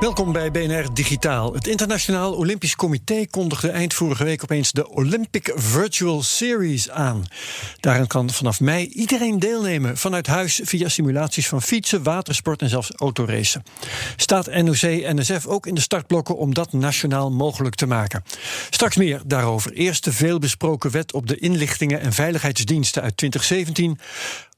Welkom bij BNR Digitaal. Het Internationaal Olympisch Comité kondigde eind vorige week opeens de Olympic Virtual Series aan. Daarin kan vanaf mei iedereen deelnemen vanuit huis via simulaties van fietsen, watersport en zelfs autoracen. Staat NOC-NSF ook in de startblokken om dat nationaal mogelijk te maken? Straks meer daarover. Eerst de veelbesproken wet op de inlichtingen en veiligheidsdiensten uit 2017.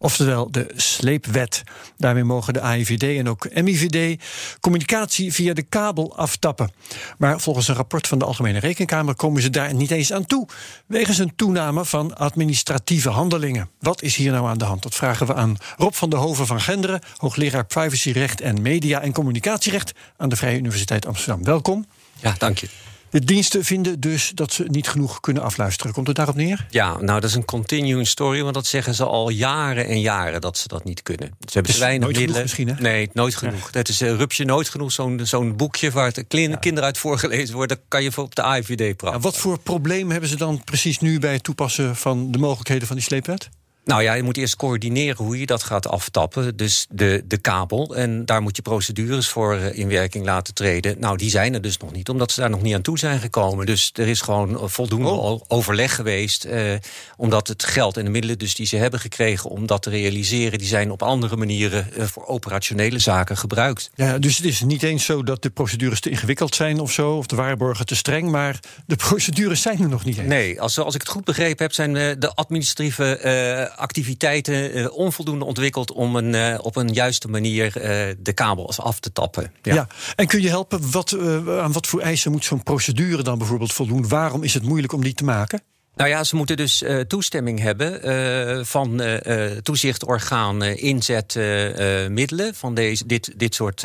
Oftewel de sleepwet. Daarmee mogen de AIVD en ook MIVD communicatie via de kabel aftappen. Maar volgens een rapport van de Algemene Rekenkamer komen ze daar niet eens aan toe. Wegens een toename van administratieve handelingen. Wat is hier nou aan de hand? Dat vragen we aan Rob van der Hoven van Genderen, hoogleraar privacyrecht en media- en communicatierecht aan de Vrije Universiteit Amsterdam. Welkom. Ja, dank je. De diensten vinden dus dat ze niet genoeg kunnen afluisteren. Komt het daarop neer? Ja, nou, dat is een continuing story, want dat zeggen ze al jaren en jaren dat ze dat niet kunnen. Ze hebben te weinig nooit genoeg middelen. misschien, hè? Nee, nooit genoeg. Het is uh, rupsje nooit genoeg. Zo'n zo'n boekje waar de klin- kinderen uit voorgelezen worden, dat kan je voor op de AIVD praten. Wat voor probleem hebben ze dan precies nu bij het toepassen van de mogelijkheden van die sleepwet? Nou ja, je moet eerst coördineren hoe je dat gaat aftappen. Dus de, de kabel. En daar moet je procedures voor eh, in werking laten treden. Nou, die zijn er dus nog niet, omdat ze daar nog niet aan toe zijn gekomen. Dus er is gewoon voldoende Oh. overleg geweest. Eh, omdat het geld en de middelen dus die ze hebben gekregen om dat te realiseren, die zijn op andere manieren eh, voor operationele zaken gebruikt. Ja, dus het is niet eens zo dat de procedures te ingewikkeld zijn of zo, of de waarborgen te streng, maar de procedures zijn er nog niet eens. Nee, als, als ik het goed begrepen heb, zijn eh, de administratieve eh, activiteiten eh, onvoldoende ontwikkeld om een, eh, op een juiste manier eh, de kabels af te tappen. Ja. en kun je helpen, wat, eh, aan wat voor eisen moet zo'n procedure dan bijvoorbeeld voldoen? Waarom is het moeilijk om die te maken? Nou ja, ze moeten dus eh, toestemming hebben eh, van eh, toezichtorgaan inzetmiddelen, van deze, dit, dit soort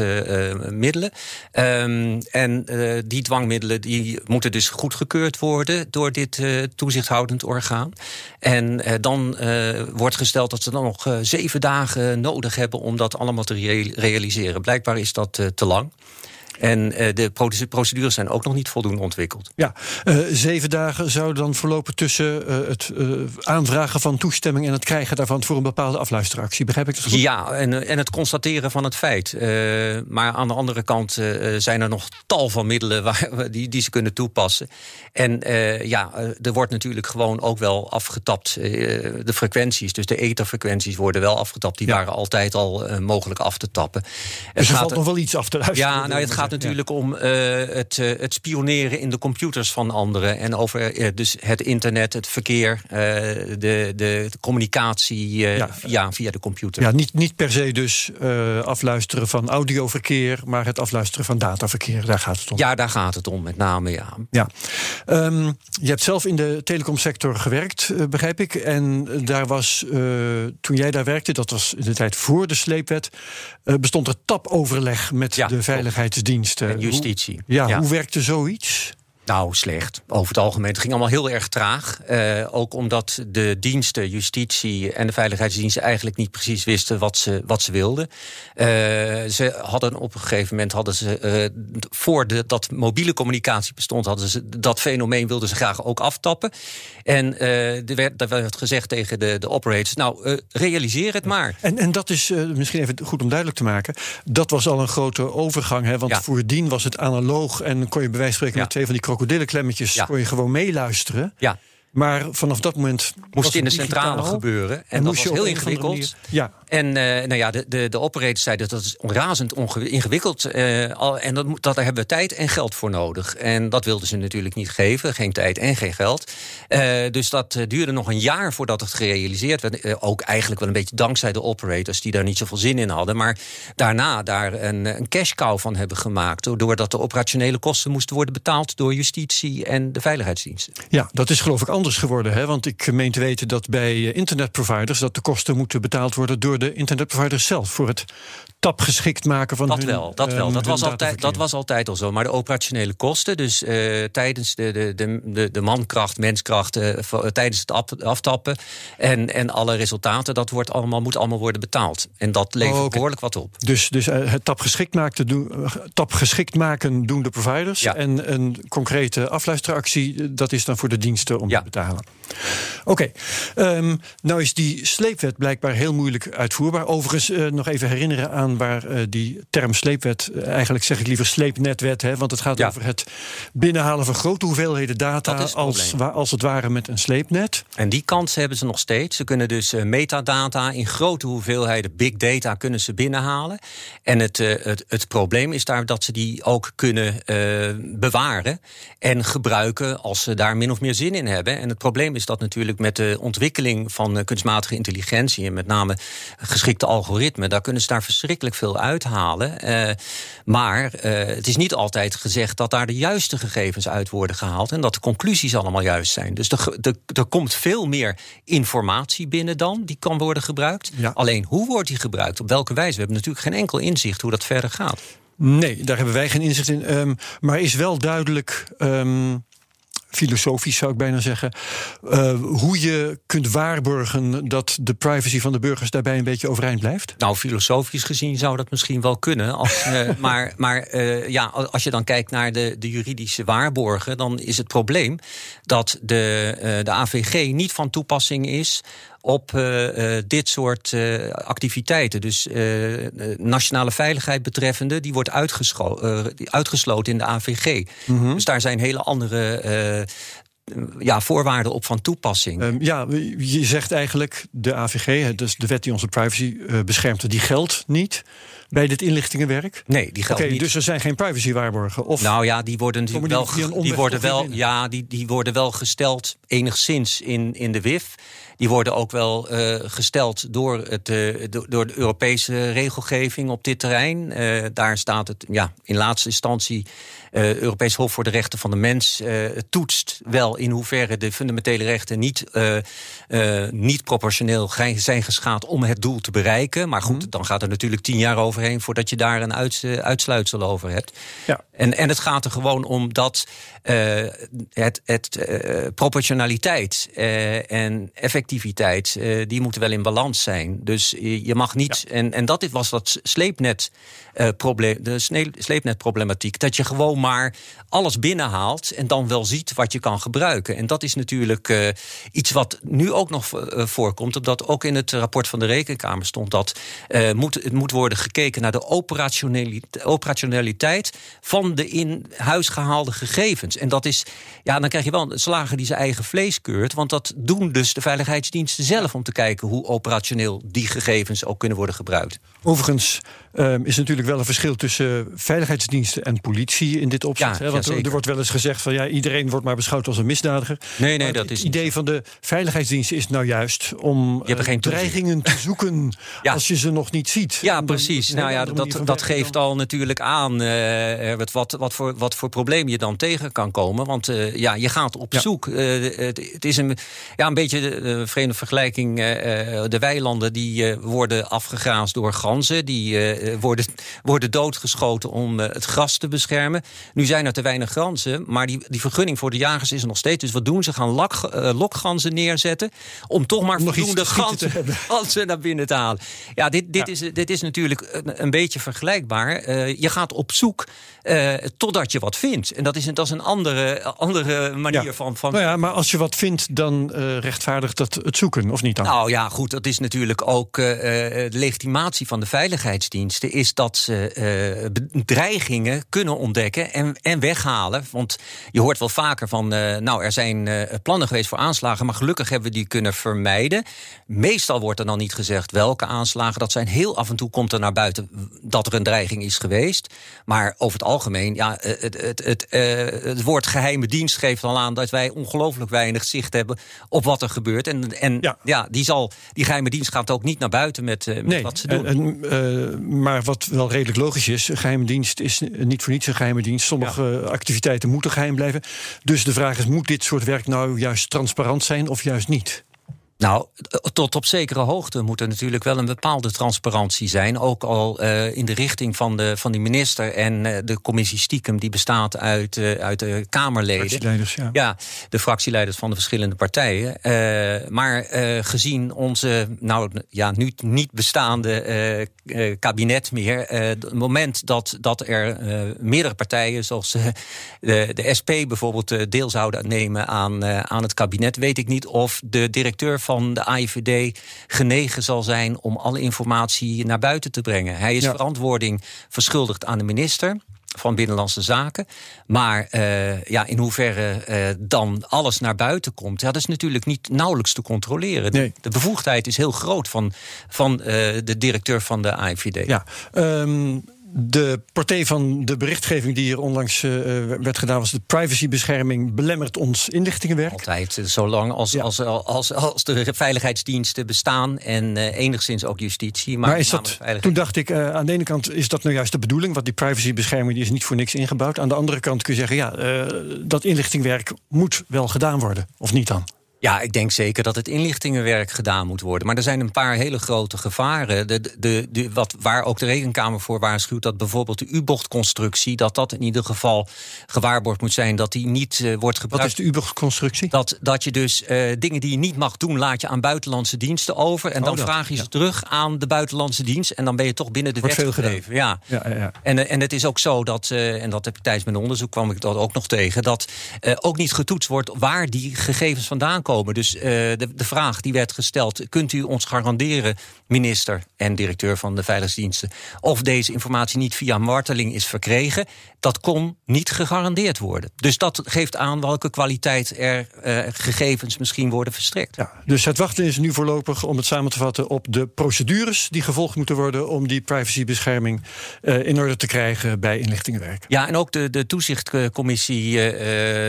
middelen. Ehm, en die dwangmiddelen die moeten dus goedgekeurd worden door dit toezichthoudend orgaan. En dan wordt gesteld dat ze dan nog zeven dagen nodig hebben om dat allemaal te rea- realiseren. Blijkbaar is dat te lang. En eh, de proce- procedures zijn ook nog niet voldoende ontwikkeld. Ja, eh, zeven dagen zouden dan verlopen tussen eh, het aanvragen van toestemming en het krijgen daarvan voor een bepaalde afluisteractie. Begrijp ik dat goed? Ja, en, en het constateren van het feit. Maar aan de andere kant zijn er nog tal van middelen waar, die, die ze kunnen toepassen. En ja, er wordt natuurlijk gewoon ook wel afgetapt. de frequenties, dus de etherfrequenties worden wel afgetapt. Die waren altijd al mogelijk af te tappen. Dus er valt nog wel iets af te luisteren. Ja, nou, het gaat natuurlijk om eh, het, eh, het spioneren in de computers van anderen. En over eh, dus het internet, het verkeer, de, de, de communicatie eh, via, via de computer. Ja, niet, niet per se dus afluisteren van audioverkeer, maar het afluisteren van dataverkeer. Daar gaat het om. Ja, daar gaat het om, met name, ja. Ja. Ehm, je hebt zelf in de telecomsector gewerkt, begrijp ik. En daar was, toen jij daar werkte, dat was in de tijd voor de sleepwet, bestond er tapoverleg met de veiligheidsdiensten. En justitie. Hoe, ja, Ja. hoe werkte zoiets? Nou, slecht. Over het algemeen. Het ging allemaal heel erg traag. Eh, ook omdat de diensten, justitie en de veiligheidsdiensten eigenlijk niet precies wisten wat ze, wat ze wilden. Eh, ze hadden op een gegeven moment hadden ze, eh, voor de, dat mobiele communicatie bestond, hadden ze dat fenomeen wilden ze graag ook aftappen. En er, werd, er werd gezegd tegen de, de operators: Nou, realiseer het maar. En, en dat is misschien even goed om duidelijk te maken. Dat was al een grote overgang. Hè? Want Ja. voordien was het analoog. En kon je bij wijze van spreken met twee van die krokodillenklemmetjes kon je gewoon meeluisteren. Ja. Maar vanaf dat moment. Moest het in de centrale gebeuren. En, dat was heel ingewikkeld. Ja. En uh, nou ja, de, de, de operators zeiden dat is razend ingewikkeld. Uh, al, en dat, dat, daar hebben we tijd en geld voor nodig. En dat wilden ze natuurlijk niet geven. Geen tijd en geen geld. Uh, dus dat duurde nog een jaar voordat het gerealiseerd werd. ook eigenlijk wel een beetje dankzij de operators die daar niet zoveel zin in hadden. Maar daarna daar een, een cash cow van hebben gemaakt. Doordat de operationele kosten moesten worden betaald door justitie en de veiligheidsdiensten. Ja, dat is geloof ik anders geworden. Hè? Want ik meen te weten dat bij internetproviders dat de kosten moeten betaald worden door de internetproviders zelf. Voor het tapgeschikt maken van dat hun, wel, dat wel. Um, dat, was altijd, dat was altijd al zo. Maar de operationele kosten, dus uh, tijdens de, de, de, de, de mankracht, menskracht, uh, tijdens het af, aftappen en, en alle resultaten, dat wordt allemaal, moet allemaal worden betaald. En dat levert oh, okay. behoorlijk wat op. Dus, dus uh, het tapgeschikt, maken doen, tapgeschikt maken doen de providers. Ja. En een concrete afluisteractie, dat is dan voor de diensten om ja. te betalen. Oké, okay. um, nou is die sleepwet blijkbaar heel moeilijk uitvoerbaar. Overigens nog even herinneren aan waar uh, die term sleepwet, uh, eigenlijk zeg ik liever sleepnetwet, hè, want het gaat Ja. over het binnenhalen van grote hoeveelheden data het als, wa- als het ware met een sleepnet. En die kans hebben ze nog steeds. Ze kunnen dus eh, metadata in grote hoeveelheden, big data, kunnen ze binnenhalen. En het, eh, het, het probleem is daar dat ze die ook kunnen eh, bewaren en gebruiken als ze daar min of meer zin in hebben. En het probleem is dat natuurlijk met de ontwikkeling van eh, kunstmatige intelligentie en met name geschikte algoritmen, daar kunnen ze daar verschrikkelijk veel uithalen. Eh, maar eh, het is niet altijd gezegd dat daar de juiste gegevens uit worden gehaald en dat de conclusies allemaal juist zijn. Dus er, er, er komt veel meer informatie binnen dan die kan worden gebruikt. Ja. Alleen hoe wordt die gebruikt? Op welke wijze? We hebben natuurlijk geen enkel inzicht hoe dat verder gaat. Nee, daar hebben wij geen inzicht in. Ehm, maar is wel duidelijk, ehm, filosofisch zou ik bijna zeggen, eh, hoe je kunt waarborgen dat de privacy van de burgers daarbij een beetje overeind blijft? Nou, filosofisch gezien zou dat misschien wel kunnen. Als, eh, maar maar eh, ja, als je dan kijkt naar de, de juridische waarborgen, dan is het probleem dat de, de AVG niet van toepassing is op eh, eh, dit soort eh, activiteiten. Dus nationale veiligheid betreffende, die wordt uitgesloten in de AVG. Dus daar zijn hele andere ja, voorwaarden op van toepassing. Ehm, ja, je zegt eigenlijk de AVG, dus de wet die onze privacy beschermt, die geldt niet bij dit inlichtingenwerk. nee, die geldt niet. dus er zijn geen privacywaarborgen. Of Nou ja, die worden natuurlijk wel, die die worden wel, ja, die, die worden wel gesteld enigszins in, in de WIF. Die worden ook wel eh, gesteld door, het, eh, do- door de Europese regelgeving op dit terrein. Eh, daar staat het ja, in laatste instantie. Europees Hof voor de Rechten van de Mens toetst wel in hoeverre de fundamentele rechten niet, niet proportioneel zijn geschaad om het doel te bereiken. Maar goed, dan gaat er natuurlijk tien jaar overheen voordat je daar een uits- uitsluitsel over hebt. Ja. En, en het gaat er gewoon om dat het, het proportionaliteit en effectiviteit, eh, die moeten wel in balans zijn. Dus je mag niet. En, en dat was dat sleepnet. eh, probleem, de sleepnetproblematiek. Dat je gewoon maar alles binnenhaalt en dan wel ziet wat je kan gebruiken. En dat is natuurlijk eh, iets wat nu ook nog voorkomt. Omdat ook in het rapport van de Rekenkamer stond dat moet, het moet worden gekeken naar de operationaliteit, operationaliteit van de in huis gehaalde gegevens. En dat is, ja, dan krijg je wel een slager die zijn eigen vlees keurt. Want dat doen dus de veiligheidsdiensten zelf om te kijken hoe operationeel die gegevens ook kunnen worden gebruikt. Overigens ehm, is natuurlijk wel een verschil tussen veiligheidsdiensten en politie in dit opzicht. Ja, hè? Want ja, er- wordt wel eens gezegd van ja, iedereen wordt maar beschouwd als een misdadiger. Nee, nee, dat het is niet idee van de veiligheidsdiensten is nou juist om hebt er eh, geen dreigingen te zoeken Ja. als je ze nog niet ziet. Ja, dan precies. Nou ja, dat, dat geeft dan- al natuurlijk aan Herbert, wat, wat, voor, wat voor probleem je dan tegen kan komen. Want eh, ja, je gaat op zoek. Het, het is een, ja, een beetje vreemde vergelijking. eh, eh, de weilanden die eh, worden afgegraasd door ganzen. Die worden, worden doodgeschoten om het gras te beschermen. Nu zijn er te weinig ganzen, maar die, die vergunning voor de jagers is er nog steeds. Dus wat doen ze? Gaan lak, lokganzen neerzetten om toch maar Om voldoende ganzen, ganzen naar binnen te halen. Ja, dit, dit, Is, dit is natuurlijk een, een beetje vergelijkbaar. Je gaat op zoek totdat je wat vindt. En dat is, dat is een andere, andere manier Ja. van... van Nou ja, maar als je wat vindt, dan eh, rechtvaardigt dat het zoeken, of niet dan? Nou ja, goed, dat is natuurlijk ook uh, de legitimatie van de veiligheidsdiensten... is dat ze uh, bedreigingen kunnen ontdekken en, en weghalen. Want je hoort wel vaker van, uh, nou, er zijn plannen geweest voor aanslagen... maar gelukkig hebben we die kunnen vermijden. Meestal wordt er dan niet gezegd welke aanslagen. Dat zijn heel af en toe komt er naar buiten dat er een dreiging is geweest. Maar over het algemeen, ja, het, het, het, het woord geheime dienst geeft al aan... dat wij ongelooflijk weinig zicht hebben op wat er gebeurt. En ja. ja, die, zal, die geheime dienst gaat ook niet naar buiten met, uh, met nee, wat ze doen. En, uh, maar wat wel redelijk logisch is, geheime dienst is niet voor niets een geheime dienst. Sommige ja. activiteiten moeten geheim blijven. Dus de vraag is, moet dit soort werk nou juist transparant zijn of juist niet? Nou, tot op zekere hoogte moet er natuurlijk wel een bepaalde transparantie zijn. Ook al uh, in de richting van de, van die minister en uh, de commissie stiekem, die bestaat uit, uh, uit de Kamerleden. Fractieleiders, ja. ja. de fractieleiders van de verschillende partijen. maar gezien onze, nou ja, nu niet bestaande kabinet meer. het moment dat, dat er meerdere partijen, zoals de, de SP bijvoorbeeld, deel zouden nemen aan, aan het kabinet, weet ik niet of de directeur van de AIVD genegen zal zijn om alle informatie naar buiten te brengen. Hij is ja. verantwoording verschuldigd aan de minister van Binnenlandse Zaken. Maar uh, ja, in hoeverre uh, dan alles naar buiten komt, ja, dat is natuurlijk niet nauwelijks te controleren. Nee. De bevoegdheid is heel groot van, van uh, de directeur van de AIVD. Ja, um de partij van de berichtgeving die hier onlangs uh, werd gedaan, was de privacybescherming belemmert ons inlichtingenwerk. Altijd, zolang als, ja. als, als, als de veiligheidsdiensten bestaan en uh, enigszins ook justitie. Maar, maar is dat, toen dacht ik, uh, aan de ene kant is dat nou juist de bedoeling, want die privacybescherming die is niet voor niks ingebouwd. Aan de andere kant kun je zeggen, ja, dat inlichtingwerk moet wel gedaan worden, of niet dan? Ja, ik denk zeker dat het inlichtingenwerk gedaan moet worden. Maar er zijn een paar hele grote gevaren. De, de, de, wat, waar ook de Rekenkamer voor waarschuwt dat bijvoorbeeld de U-bochtconstructie, dat dat in ieder geval gewaarborgd moet zijn dat die niet uh, wordt gebruikt. Wat is de U-bochtconstructie? Dat, dat je dus uh, dingen die je niet mag doen, laat je aan buitenlandse diensten over. En oh, dan dat, vraag je ja. ze terug aan de buitenlandse dienst. En dan ben je toch binnen de wordt wet gebleven. Ja. Ja, ja, ja. En, en het is ook zo dat, uh, en dat heb ik tijdens mijn onderzoek kwam ik dat ook nog tegen, dat ook niet getoetst wordt waar die gegevens vandaan komen. Dus de, de, vraag die werd gesteld: kunt u ons garanderen, minister en directeur van de veiligheidsdiensten, of deze informatie niet via marteling is verkregen? Dat kon niet gegarandeerd worden. Dus dat geeft aan welke kwaliteit er uh, gegevens misschien worden verstrekt. Ja, dus het wachten is nu voorlopig, om het samen te vatten, op de procedures die gevolgd moeten worden om die privacybescherming uh, in orde te krijgen bij inlichtingenwerk. Ja, en ook de, de toezichtcommissie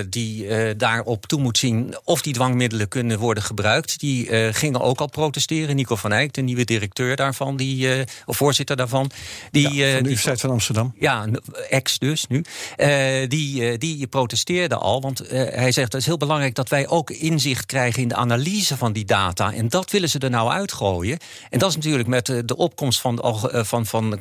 die daarop toe moet zien of die dwangmiddelen kunnen worden gebruikt. Die uh, gingen ook al protesteren. Nico van Eyck, de nieuwe directeur daarvan, die, uh, of voorzitter daarvan. Die, ja, van de uh, Universiteit van Amsterdam. Ja, ex dus nu. die, die protesteerde al, want hij zegt het is heel belangrijk dat wij ook inzicht krijgen in de analyse van die data. En dat willen ze er nou uitgooien. En dat is natuurlijk met de opkomst van, van, van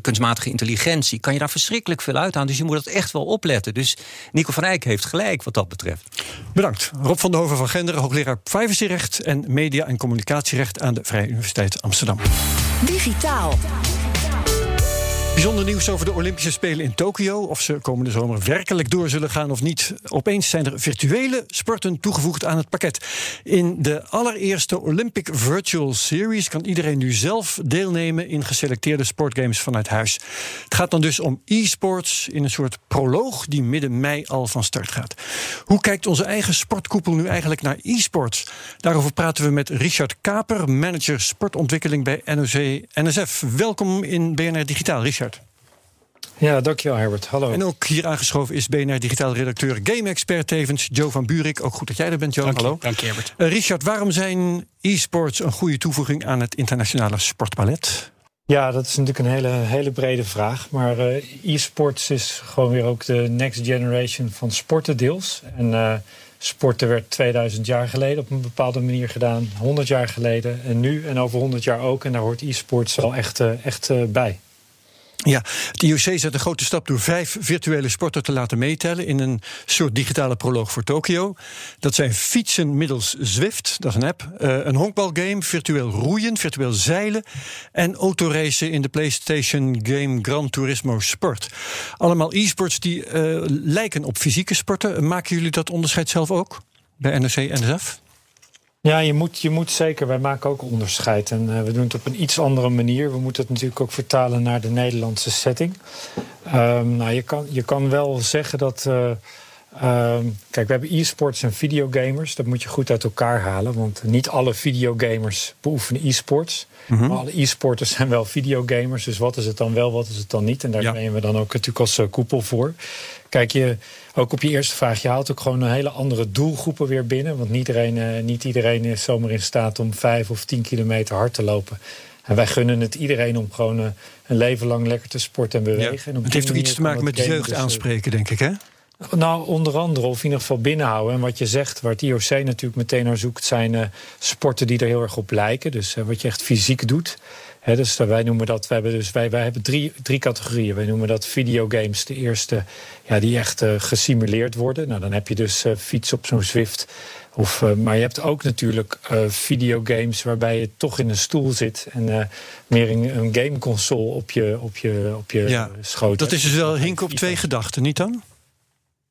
kunstmatige intelligentie, kan je daar verschrikkelijk veel uit aan. Dus je moet dat echt wel opletten. Dus Nico van Eyck heeft gelijk wat dat betreft. Bedankt. Rob van der Hoven van Genderen, hoogleraar privacyrecht en media- en communicatierecht aan de Vrije Universiteit Amsterdam. Digitaal. Bijzonder nieuws over de Olympische Spelen in Tokio. Of ze komende zomer werkelijk door zullen gaan of niet. Opeens zijn er virtuele sporten toegevoegd aan het pakket. In de allereerste Olympic Virtual Series kan iedereen nu zelf deelnemen in geselecteerde sportgames vanuit huis. Het gaat dan dus om e-sports in een soort proloog die midden mei al van start gaat. Hoe kijkt onze eigen sportkoepel nu eigenlijk naar e-sports? Daarover praten we met Richard Kaper, manager sportontwikkeling bij NOC-NSF. Welkom in BNR Digitaal, Richard. Ja, dankjewel Herbert. Hallo. En ook hier aangeschoven is BNR Digitaal redacteur Game-expert tevens Joe van Buurik. Ook goed dat jij er bent, Joe. Dank je, Hallo. Dank je, Herbert. Uh, Richard, waarom zijn e-sports een goede toevoeging aan het internationale sportballet? Ja, dat is natuurlijk een hele, hele brede vraag. Maar uh, e-sports is gewoon weer ook de next generation van sporten deels. En uh, sporten werd 2000 jaar geleden op een bepaalde manier gedaan. 100 jaar geleden en nu en over 100 jaar ook. En daar hoort e-sports wel echt, echt bij. Ja, het IOC zet een grote stap door vijf virtuele sporten te laten meetellen in een soort digitale proloog voor Tokio. Dat zijn fietsen middels Zwift, dat is een app, uh, een honkbalgame, virtueel roeien, virtueel zeilen en autoracen in de PlayStation game Gran Turismo Sport. Allemaal e-sports die uh, lijken op fysieke sporten. Maken jullie dat onderscheid zelf ook bij NOC-NSF? Ja, je moet, je moet zeker. Wij maken ook onderscheid. En uh, we doen het op een iets andere manier. We moeten het natuurlijk ook vertalen naar de Nederlandse setting. Um, nou, je, kan, je kan wel zeggen dat. Uh, um, kijk, we hebben e-sports en videogamers. Dat moet je goed uit elkaar halen. Want niet alle videogamers beoefenen e-sports. Mm -hmm. Maar alle e-sporters zijn wel videogamers. Dus wat is het dan wel, wat is het dan niet? En daar ja. nemen we dan ook natuurlijk als uh, koepel voor. Kijk, je, ook op je eerste vraag, je haalt ook gewoon een hele andere doelgroepen weer binnen. Want niet iedereen, uh, niet iedereen is zomaar in staat om vijf of tien kilometer hard te lopen. En wij gunnen het iedereen om gewoon uh, een leven lang lekker te sporten en bewegen. Ja. En op het heeft ook iets te maken met de jeugd dus, aanspreken, denk ik, hè? Nou, onder andere, of in ieder geval binnenhouden. En wat je zegt, waar het IOC natuurlijk meteen naar zoekt, zijn uh, sporten die er heel erg op lijken. Dus uh, wat je echt fysiek doet. He, dus wij noemen dat, wij hebben, dus wij, wij hebben drie, drie categorieën. Wij noemen dat videogames, de eerste, ja, die echt uh, gesimuleerd worden. Nou, dan heb je dus fiets op zo'n Zwift. Of, maar je hebt ook natuurlijk videogames waarbij je toch in een stoel zit en meer een, een gameconsole op je, op je, op je ja, schoot. Dat is dus wel hinken op twee gedachten, niet dan?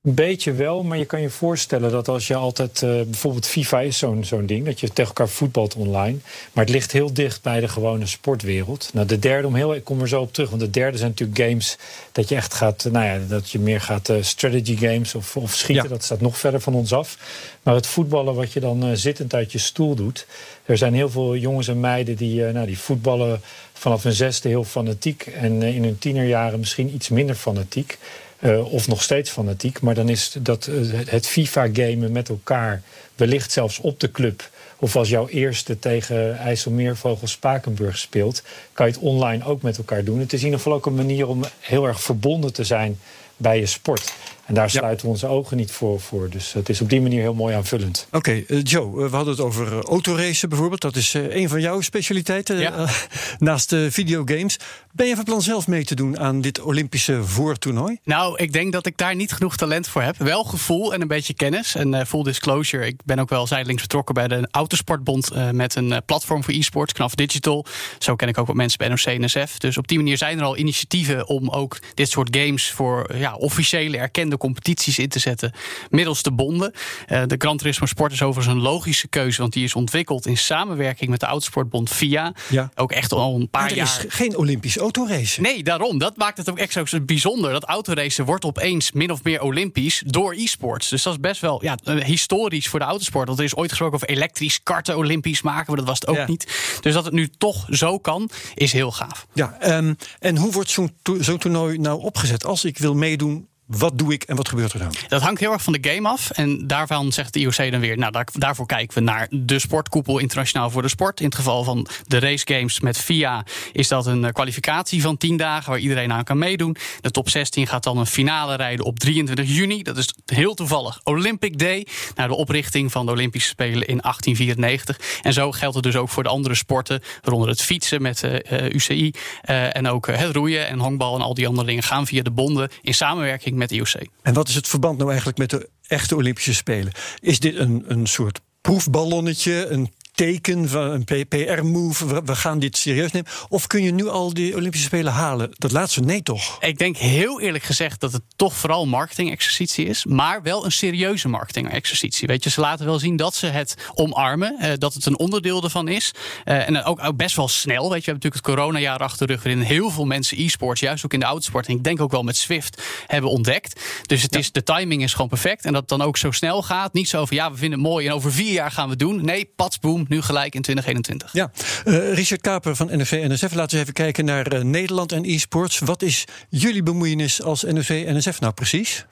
Een beetje wel, maar je kan je voorstellen dat als je altijd... Uh, bijvoorbeeld FIFA is zo'n zo'n ding, dat je tegen elkaar voetbalt online. Maar het ligt heel dicht bij de gewone sportwereld. Nou, de derde, om heel, ik kom er zo op terug... want de derde zijn natuurlijk games dat je echt gaat... nou ja, dat je meer gaat uh, strategy games of, of schieten. Ja. Dat staat nog verder van ons af. Maar het voetballen wat je dan uh, zittend uit je stoel doet... er zijn heel veel jongens en meiden die, nou, die voetballen vanaf hun zesde heel fanatiek... en in hun tienerjaren misschien iets minder fanatiek... Uh, of nog steeds fanatiek. Maar dan is dat uh, het FIFA-gamen met elkaar, wellicht zelfs op de club. Of als jouw eerste tegen IJsselmeervogel Spakenburg speelt, kan je het online ook met elkaar doen. Het is in ieder geval ook een manier om heel erg verbonden te zijn bij je sport. En daar sluiten we onze ogen niet voor, voor. Dus het is op die manier heel mooi aanvullend. Oké, okay, uh, Joe, we hadden het over uh, autoracen bijvoorbeeld. Dat is uh, een van jouw specialiteiten ja. naast videogames. Ben je van plan zelf mee te doen aan dit Olympische voortoernooi? Nou, ik denk dat ik daar niet genoeg talent voor heb. Wel gevoel en een beetje kennis. En full disclosure, ik ben ook wel zijdelings betrokken bij de Autosportbond... met een platform voor e-sports, Knaf Digital. Zo ken ik ook wat mensen bij NOC en NSF. Dus op die manier zijn er al initiatieven om ook dit soort games... voor ja, officiële erkende competities in te zetten middels de bonden. Uh, de Gran Turismo Sport is overigens een logische keuze, want die is ontwikkeld in samenwerking met de Autosportbond FIA. Ja. Ook echt al een paar maar er jaar. is geen Olympisch autoracen. Nee, daarom. Dat maakt het ook extra zo bijzonder. Dat autoracen wordt opeens min of meer Olympisch door e-sports. Dus dat is best wel ja, historisch voor de autosport. Want er is ooit gesproken over elektrisch karten Olympisch maken, maar dat was het ook Ja. niet. Dus dat het nu toch zo kan, is heel gaaf. Ja, um, en hoe wordt zo'n to zo toernooi nou opgezet? Als ik wil meedoen, meedoen wat doe ik en wat gebeurt er dan? Dat hangt heel erg van de game af. En daarvan zegt de IOC dan weer: Nou, daar, daarvoor kijken we naar de sportkoepel Internationaal voor de Sport. In het geval van de race games met FIA is dat een uh, kwalificatie van 10 dagen waar iedereen aan kan meedoen. De top 16 gaat dan een finale rijden op 23 juni. Dat is heel toevallig Olympic Day. Naar de oprichting van de Olympische Spelen in 1894. En zo geldt het dus ook voor de andere sporten, waaronder het fietsen met uh, uh, UCI. en ook het roeien en honkbal en al die andere dingen gaan via de bonden in samenwerking met IOC. En wat is het verband nou eigenlijk met de echte Olympische Spelen? Is dit een, een soort proefballonnetje, een teken van een PR-move, we gaan dit serieus nemen? Of kun je nu al die Olympische Spelen halen? Dat laatste, nee toch? Ik denk heel eerlijk gezegd dat het toch vooral marketing-exercitie is, maar wel een serieuze marketing-exercitie. Weet je, ze laten wel zien dat ze het omarmen, eh, dat het een onderdeel ervan is. Uh, en ook, ook best wel snel. Weet je, we hebben natuurlijk het coronajaar achter de rug, waarin heel veel mensen e-sports, juist ook in de autosport, en ik denk ook wel met Swift, hebben ontdekt. Dus het Ja. is, de timing is gewoon perfect. En dat het dan ook zo snel gaat. Niet zo van ja, we vinden het mooi en over vier jaar gaan we het doen. Nee, pats, boom, nu gelijk in 2021. Ja, uh, Richard Kaper van NFV-NSF. Laten we even kijken naar uh, Nederland en e-sports. Wat is jullie bemoeienis als NFV-NSF nou precies?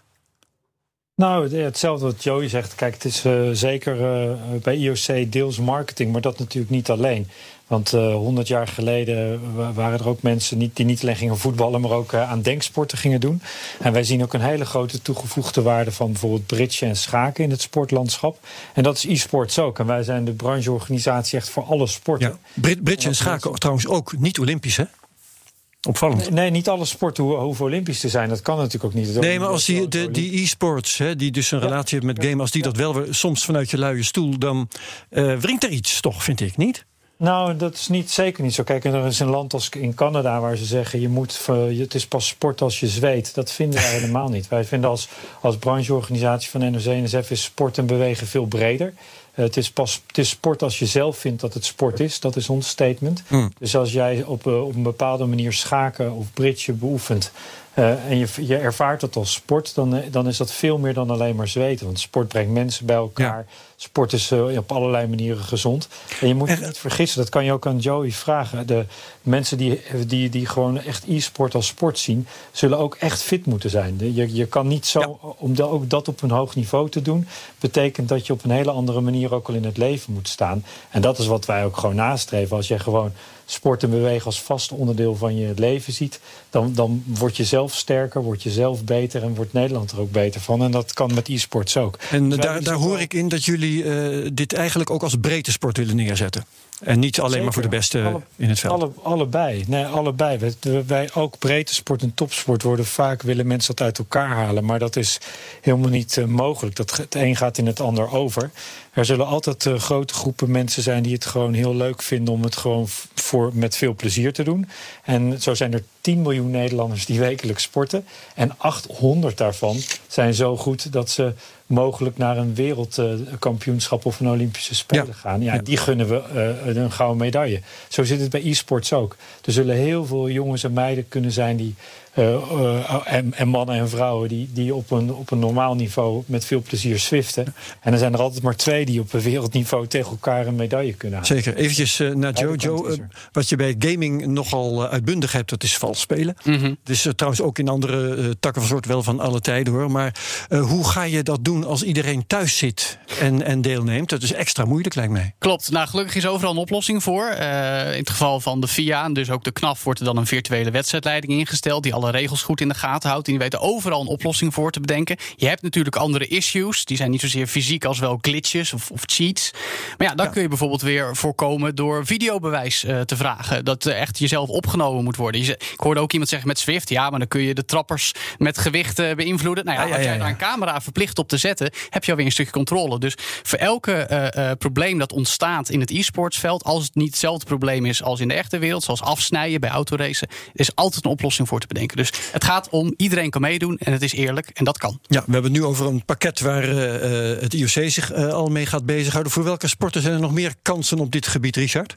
Nou, hetzelfde wat Joey zegt. Kijk, het is uh, zeker uh, bij IOC deels marketing, maar dat natuurlijk niet alleen. Want uh, 100 jaar geleden waren er ook mensen niet, die niet alleen gingen voetballen, maar ook uh, aan denksporten gingen doen. En wij zien ook een hele grote toegevoegde waarde van bijvoorbeeld bridge en schaken in het sportlandschap. En dat is e-sports ook. En wij zijn de brancheorganisatie echt voor alle sporten. Ja, bridge en schaken trouwens ook niet Olympisch, hè? Opvallend. Nee, niet alle sporten ho hoeven Olympisch te zijn. Dat kan natuurlijk ook niet. Nee, maar als die, de, die e-sports, hè, die dus een ja. relatie hebben met game, als die ja. dat wel soms vanuit je luie stoel, dan uh, wringt er iets, toch, vind ik niet? Nou, dat is niet, zeker niet zo. Kijk, er is een land als in Canada waar ze zeggen... Je moet, het is pas sport als je zweet. Dat vinden wij helemaal niet. Wij vinden als, als brancheorganisatie van NOC-NSF... is sport en bewegen veel breder. Het, is pas, het is sport als je zelf vindt dat het sport is. Dat is ons statement. Hmm. Dus als jij op, eh, op een bepaalde manier schaken of bridge beoefent. eh, en je, je ervaart het als sport, dan, eh, dan is dat veel meer dan alleen maar zweten. Want sport brengt mensen bij elkaar. Sport is eh, op allerlei manieren gezond. En je moet je niet vergissen, dat kan je ook aan Joey vragen. De mensen die, die, die gewoon echt e-sport als sport zien, zullen ook echt fit moeten zijn. Je, je kan niet zo, om da- ook dat op een hoog niveau te doen, betekent dat je op een hele andere manier ook al in het leven moet staan. En dat is wat wij ook gewoon nastreven. Als je gewoon sport en bewegen als vast onderdeel van je leven ziet, dan, dan word je zelf sterker, word je zelf beter en wordt Nederland er ook beter van. En dat kan met e-sports ook. En Dus daar, daar hoor ik in dat jullie eh, dit eigenlijk ook als breedte sport willen neerzetten. En niet alleen maar voor de beste Alle- in het veld. Alle, allebei. Nee, allebei. Wij, wij ook breedte sport en topsport worden vaak willen mensen dat uit elkaar halen. Maar dat is helemaal niet eh, mogelijk. Dat, het een gaat in het ander over. Er zullen altijd eh, grote groepen mensen zijn die het gewoon heel leuk vinden om het gewoon voor, met veel plezier te doen. En zo zijn er 10 miljoen Nederlanders die wekelijks sporten. En 800 daarvan zijn zo goed dat ze mogelijk naar een wereldkampioenschap of een Olympische Spelen gaan. Ja, die gunnen we eh, een gouden medaille. Zo zit het bij e-sports ook. Er zullen heel veel jongens en meiden kunnen zijn die. Eh, eh, en, en mannen en vrouwen die, die op, een, op een normaal niveau met veel plezier swiften. En er zijn er altijd maar twee die op een wereldniveau tegen elkaar een medaille kunnen halen. Zeker. Eventjes eh, naar eh, wat je bij gaming nogal uitbundig hebt, dat is vals spelen. Mhm. Dus eh, trouwens ook in andere eh, takken van soort wel van alle tijden hoor. Maar eh, hoe ga je dat doen als iedereen thuis zit en, en deelneemt? Dat is extra moeilijk, lijkt mij. Klopt. Nou, gelukkig is overal een oplossing voor. Eh, in het geval van de FIA en dus ook de KNAF wordt er dan een virtuele wedstrijdleiding ingesteld die alle regels goed in de gaten houdt. En die weten overal een oplossing voor te bedenken. Je hebt natuurlijk andere issues. Die zijn niet zozeer fysiek als wel glitches of, of cheats. Maar ja, dat kun je bijvoorbeeld weer voorkomen door videobewijs eh, te vragen. Dat eh, echt jezelf opgenomen moet worden. Je ik hoorde ook iemand zeggen met Swift, ja, maar dan kun je de trappers met gewichten beïnvloeden. Nou ja, Ah, ja, als jij daar een camera verplicht op te zetten, heb je alweer een stukje controle. Dus voor elke eh, probleem dat ontstaat in het e-sportsveld, als het niet hetzelfde probleem is als in de echte wereld, zoals afsnijden bij autoracen, is altijd een oplossing voor te bedenken. Dus het gaat om iedereen kan meedoen en het is eerlijk en dat kan. Ja, we hebben het nu over een pakket waar eh, eh, het IOC zich eh, al mee gaat bezighouden. Voor welke sporten zijn er nog meer kansen op dit gebied, Richard?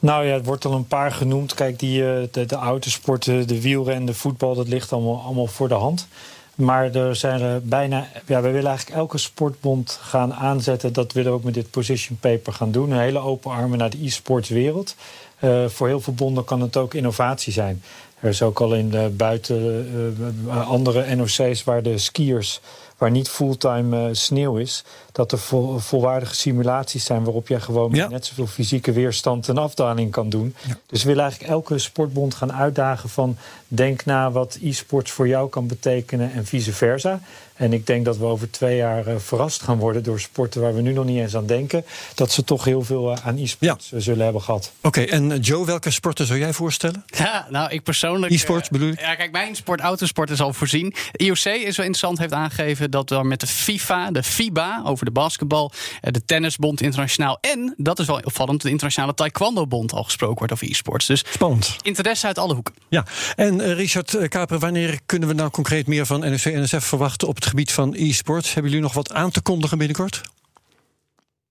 Nou ja, het wordt al een paar genoemd. Kijk, die, eh, de, de autosporten, de wielrennen, de voetbal, dat ligt allemaal, allemaal voor de hand. Maar er zijn er bijna. Ja, we willen eigenlijk elke sportbond gaan aanzetten. Dat willen we ook met dit position paper gaan doen. Een hele open armen naar de e-sports wereld. Eh, voor heel veel bonden kan het ook innovatie zijn. Er is ook al in de buiten eh, andere NOC's waar de skiers waar niet fulltime eh, sneeuw is, dat er vol- volwaardige simulaties zijn waarop je gewoon net zoveel fysieke weerstand een afdaling kan doen. Dus we willen eigenlijk elke sportbond gaan uitdagen van denk na wat e-sports voor jou kan betekenen en vice versa. En ik denk dat we over twee jaar eh, verrast gaan worden door sporten waar we nu nog niet eens aan denken, dat ze toch heel veel eh, aan e-sports eh, zullen hebben gehad. Oké, en Joe, welke sporten zou jij voorstellen? Ja, nou, ik persoonlijk. E-sports bedoel ik? Ja, kijk, mijn sport, autosport is al voorzien. IOC is wel interessant, heeft aangegeven dat er met de FIFA, de FIBA over de basketbal, de tennisbond internationaal en, dat is wel opvallend, de internationale taekwondo-bond al gesproken wordt over e-sports. Dus Spannend. interesse uit alle hoeken. Ja, en Richard Kaper, wanneer kunnen we nou concreet meer van NOC en NSF verwachten op het gebied van e-sports? Hebben jullie nog wat aan te kondigen binnenkort?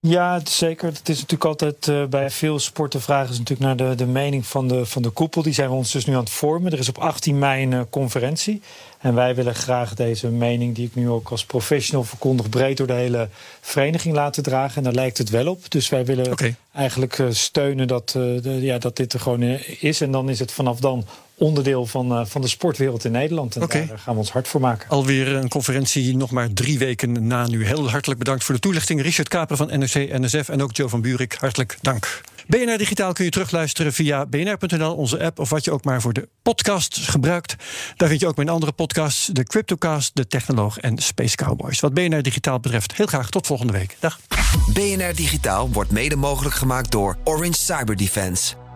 Ja, is zeker. Het is natuurlijk altijd eh, bij veel sporten vragen ze natuurlijk naar de, de mening van de, van de koepel. Die zijn we ons dus nu aan het vormen. Er is op 18 mei een eh, conferentie. En wij willen graag deze mening, die ik nu ook als professional verkondig, breed door de hele vereniging laten dragen. En daar lijkt het wel op. Dus wij willen eigenlijk eh, steunen dat, de, ja, dat dit er gewoon is. En dan is het vanaf dan onderdeel van, eh, van de sportwereld in Nederland. En daar gaan we ons hard voor maken. Alweer een conferentie nog maar drie weken na nu. Heel hartelijk bedankt voor de toelichting. Richard Kaper van NOC, NSF en ook Joe van Buurik. Hartelijk dank. BNR Digitaal kun je terugluisteren via bnr.nl, onze app... of wat je ook maar voor de podcast gebruikt. Daar vind je ook mijn andere podcasts, de Cryptocast, de Technoloog en Space Cowboys. Wat BNR Digitaal betreft, heel graag tot volgende week. Dag. BNR Digitaal wordt mede mogelijk gemaakt door Orange Cyber Defense.